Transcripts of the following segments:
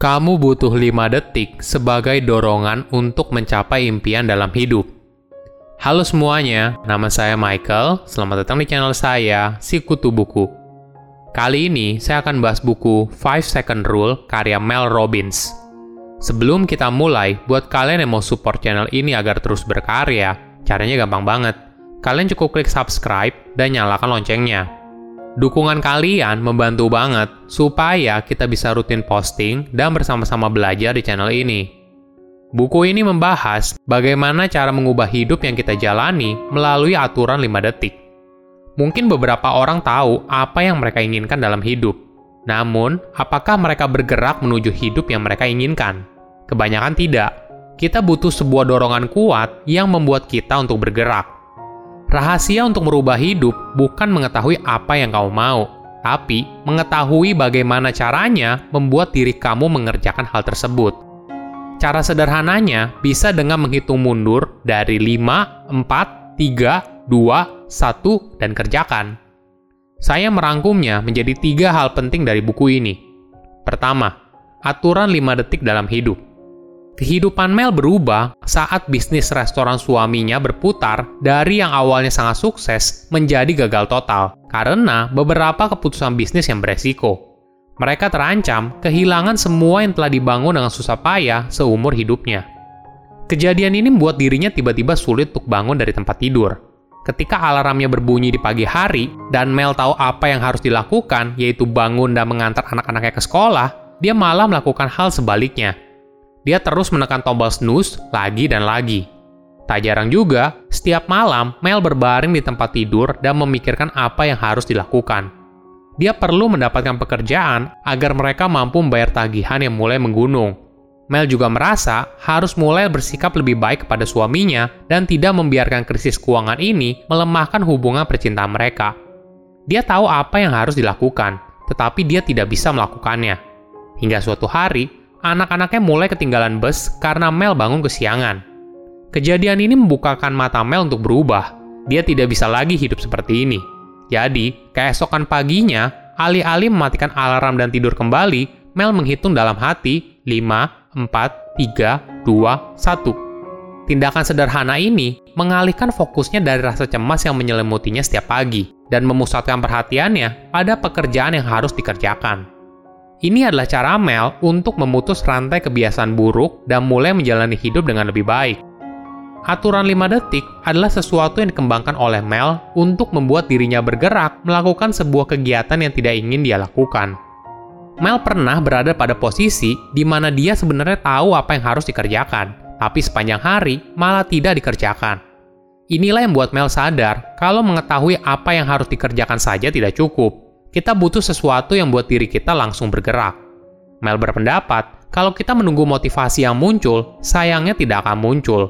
Kamu butuh 5 detik sebagai dorongan untuk mencapai impian dalam hidup. Halo semuanya, nama saya Michael. Selamat datang di channel saya, Si Kutu Buku. Kali ini saya akan bahas buku 5 Second Rule karya Mel Robbins. Sebelum kita mulai, buat kalian yang mau support channel ini agar terus berkarya, caranya gampang banget. Kalian cukup klik subscribe dan nyalakan loncengnya Dukungan kalian membantu banget supaya kita bisa rutin posting dan bersama-sama belajar di channel ini. Buku ini membahas bagaimana cara mengubah hidup yang kita jalani melalui aturan 5 detik. Mungkin beberapa orang tahu apa yang mereka inginkan dalam hidup. Namun, apakah mereka bergerak menuju hidup yang mereka inginkan? Kebanyakan tidak. Kita butuh sebuah dorongan kuat yang membuat kita untuk bergerak Rahasia untuk merubah hidup bukan mengetahui apa yang kamu mau, tapi mengetahui bagaimana caranya membuat diri kamu mengerjakan hal tersebut. Cara sederhananya bisa dengan menghitung mundur dari 5, 4, 3, 2, 1, dan kerjakan. Saya merangkumnya menjadi tiga hal penting dari buku ini. Pertama, aturan 5 detik dalam hidup. Kehidupan Mel berubah saat bisnis restoran suaminya berputar dari yang awalnya sangat sukses menjadi gagal total karena beberapa keputusan bisnis yang beresiko. Mereka terancam kehilangan semua yang telah dibangun dengan susah payah seumur hidupnya. Kejadian ini membuat dirinya tiba-tiba sulit untuk bangun dari tempat tidur. Ketika alarmnya berbunyi di pagi hari dan Mel tahu apa yang harus dilakukan, yaitu bangun dan mengantar anak-anaknya ke sekolah, dia malah melakukan hal sebaliknya, dia terus menekan tombol snooze lagi dan lagi. Tak jarang juga, setiap malam Mel berbaring di tempat tidur dan memikirkan apa yang harus dilakukan. Dia perlu mendapatkan pekerjaan agar mereka mampu membayar tagihan yang mulai menggunung. Mel juga merasa harus mulai bersikap lebih baik kepada suaminya dan tidak membiarkan krisis keuangan ini melemahkan hubungan percintaan mereka. Dia tahu apa yang harus dilakukan, tetapi dia tidak bisa melakukannya. Hingga suatu hari, anak-anaknya mulai ketinggalan bus karena Mel bangun kesiangan. Kejadian ini membukakan mata Mel untuk berubah. Dia tidak bisa lagi hidup seperti ini. Jadi, keesokan paginya, alih-alih mematikan alarm dan tidur kembali, Mel menghitung dalam hati 5, 4, 3, 2, 1. Tindakan sederhana ini mengalihkan fokusnya dari rasa cemas yang menyelimutinya setiap pagi dan memusatkan perhatiannya pada pekerjaan yang harus dikerjakan. Ini adalah cara Mel untuk memutus rantai kebiasaan buruk dan mulai menjalani hidup dengan lebih baik. Aturan 5 detik adalah sesuatu yang dikembangkan oleh Mel untuk membuat dirinya bergerak melakukan sebuah kegiatan yang tidak ingin dia lakukan. Mel pernah berada pada posisi di mana dia sebenarnya tahu apa yang harus dikerjakan, tapi sepanjang hari malah tidak dikerjakan. Inilah yang membuat Mel sadar kalau mengetahui apa yang harus dikerjakan saja tidak cukup, kita butuh sesuatu yang buat diri kita langsung bergerak. Mel berpendapat, kalau kita menunggu motivasi yang muncul, sayangnya tidak akan muncul.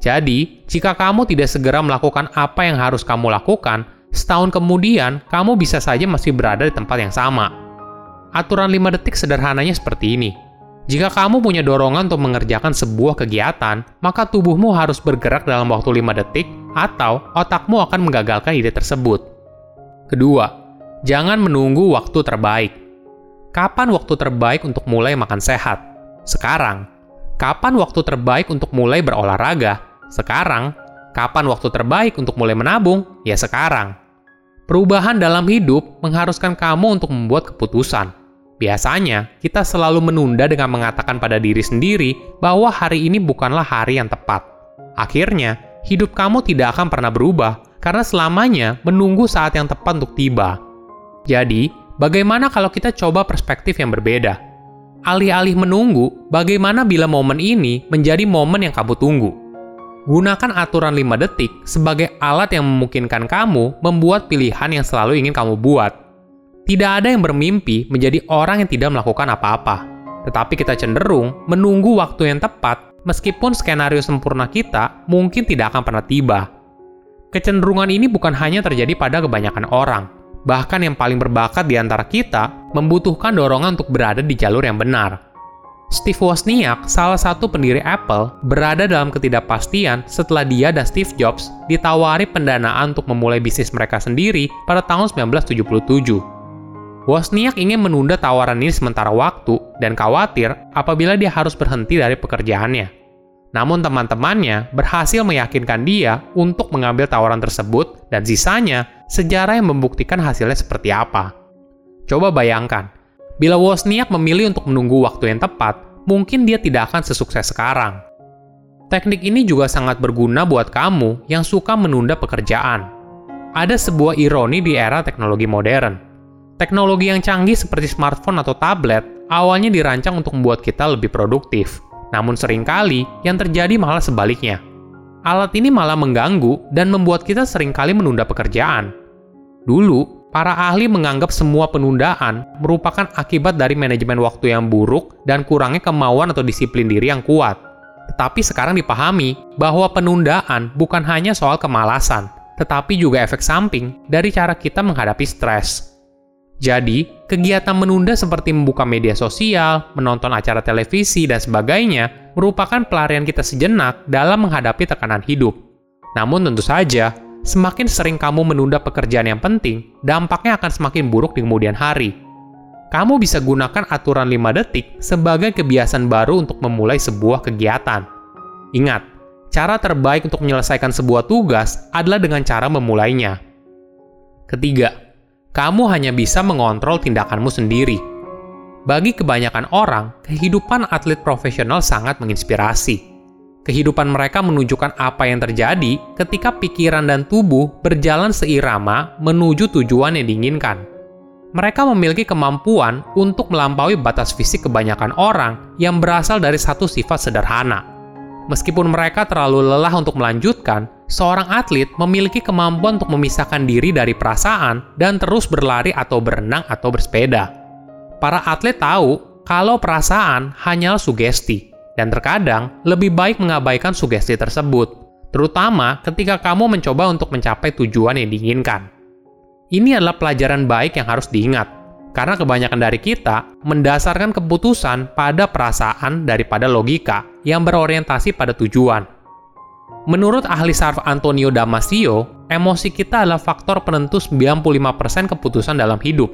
Jadi, jika kamu tidak segera melakukan apa yang harus kamu lakukan, setahun kemudian kamu bisa saja masih berada di tempat yang sama. Aturan 5 detik sederhananya seperti ini. Jika kamu punya dorongan untuk mengerjakan sebuah kegiatan, maka tubuhmu harus bergerak dalam waktu 5 detik atau otakmu akan menggagalkan ide tersebut. Kedua, Jangan menunggu waktu terbaik. Kapan waktu terbaik untuk mulai makan sehat? Sekarang. Kapan waktu terbaik untuk mulai berolahraga? Sekarang. Kapan waktu terbaik untuk mulai menabung? Ya sekarang. Perubahan dalam hidup mengharuskan kamu untuk membuat keputusan. Biasanya, kita selalu menunda dengan mengatakan pada diri sendiri bahwa hari ini bukanlah hari yang tepat. Akhirnya, hidup kamu tidak akan pernah berubah karena selamanya menunggu saat yang tepat untuk tiba. Jadi, bagaimana kalau kita coba perspektif yang berbeda? Alih-alih menunggu, bagaimana bila momen ini menjadi momen yang kamu tunggu? Gunakan aturan 5 detik sebagai alat yang memungkinkan kamu membuat pilihan yang selalu ingin kamu buat. Tidak ada yang bermimpi menjadi orang yang tidak melakukan apa-apa, tetapi kita cenderung menunggu waktu yang tepat meskipun skenario sempurna kita mungkin tidak akan pernah tiba. Kecenderungan ini bukan hanya terjadi pada kebanyakan orang, bahkan yang paling berbakat di antara kita, membutuhkan dorongan untuk berada di jalur yang benar. Steve Wozniak, salah satu pendiri Apple, berada dalam ketidakpastian setelah dia dan Steve Jobs ditawari pendanaan untuk memulai bisnis mereka sendiri pada tahun 1977. Wozniak ingin menunda tawaran ini sementara waktu dan khawatir apabila dia harus berhenti dari pekerjaannya. Namun teman-temannya berhasil meyakinkan dia untuk mengambil tawaran tersebut dan sisanya sejarah yang membuktikan hasilnya seperti apa. Coba bayangkan, bila Wozniak memilih untuk menunggu waktu yang tepat, mungkin dia tidak akan sesukses sekarang. Teknik ini juga sangat berguna buat kamu yang suka menunda pekerjaan. Ada sebuah ironi di era teknologi modern Teknologi yang canggih seperti smartphone atau tablet awalnya dirancang untuk membuat kita lebih produktif. Namun sering kali yang terjadi malah sebaliknya. Alat ini malah mengganggu dan membuat kita sering kali menunda pekerjaan. Dulu, para ahli menganggap semua penundaan merupakan akibat dari manajemen waktu yang buruk dan kurangnya kemauan atau disiplin diri yang kuat. Tetapi sekarang dipahami bahwa penundaan bukan hanya soal kemalasan, tetapi juga efek samping dari cara kita menghadapi stres. Jadi, kegiatan menunda seperti membuka media sosial, menonton acara televisi, dan sebagainya merupakan pelarian kita sejenak dalam menghadapi tekanan hidup. Namun tentu saja, semakin sering kamu menunda pekerjaan yang penting, dampaknya akan semakin buruk di kemudian hari. Kamu bisa gunakan aturan 5 detik sebagai kebiasaan baru untuk memulai sebuah kegiatan. Ingat, cara terbaik untuk menyelesaikan sebuah tugas adalah dengan cara memulainya. Ketiga, kamu hanya bisa mengontrol tindakanmu sendiri. Bagi kebanyakan orang, kehidupan atlet profesional sangat menginspirasi. Kehidupan mereka menunjukkan apa yang terjadi ketika pikiran dan tubuh berjalan seirama menuju tujuan yang diinginkan. Mereka memiliki kemampuan untuk melampaui batas fisik kebanyakan orang yang berasal dari satu sifat sederhana. Meskipun mereka terlalu lelah untuk melanjutkan, seorang atlet memiliki kemampuan untuk memisahkan diri dari perasaan dan terus berlari atau berenang atau bersepeda. Para atlet tahu kalau perasaan hanyalah sugesti, dan terkadang lebih baik mengabaikan sugesti tersebut, terutama ketika kamu mencoba untuk mencapai tujuan yang diinginkan. Ini adalah pelajaran baik yang harus diingat, karena kebanyakan dari kita mendasarkan keputusan pada perasaan daripada logika yang berorientasi pada tujuan. Menurut ahli sarf Antonio Damasio, emosi kita adalah faktor penentu 95% keputusan dalam hidup.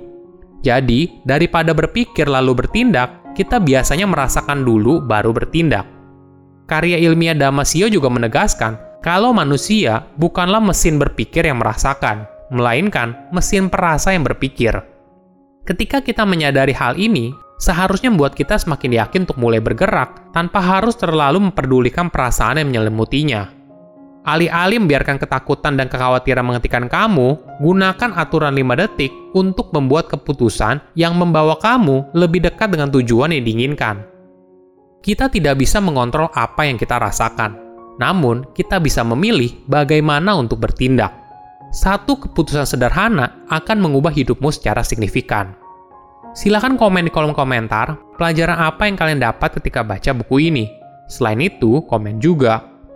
Jadi, daripada berpikir lalu bertindak, kita biasanya merasakan dulu baru bertindak. Karya ilmiah Damasio juga menegaskan kalau manusia bukanlah mesin berpikir yang merasakan, melainkan mesin perasa yang berpikir. Ketika kita menyadari hal ini, seharusnya membuat kita semakin yakin untuk mulai bergerak tanpa harus terlalu memperdulikan perasaan yang menyelimutinya. Alih-alih membiarkan ketakutan dan kekhawatiran menghentikan kamu, gunakan aturan 5 detik untuk membuat keputusan yang membawa kamu lebih dekat dengan tujuan yang diinginkan. Kita tidak bisa mengontrol apa yang kita rasakan, namun kita bisa memilih bagaimana untuk bertindak. Satu keputusan sederhana akan mengubah hidupmu secara signifikan. Silahkan komen di kolom komentar pelajaran apa yang kalian dapat ketika baca buku ini. Selain itu, komen juga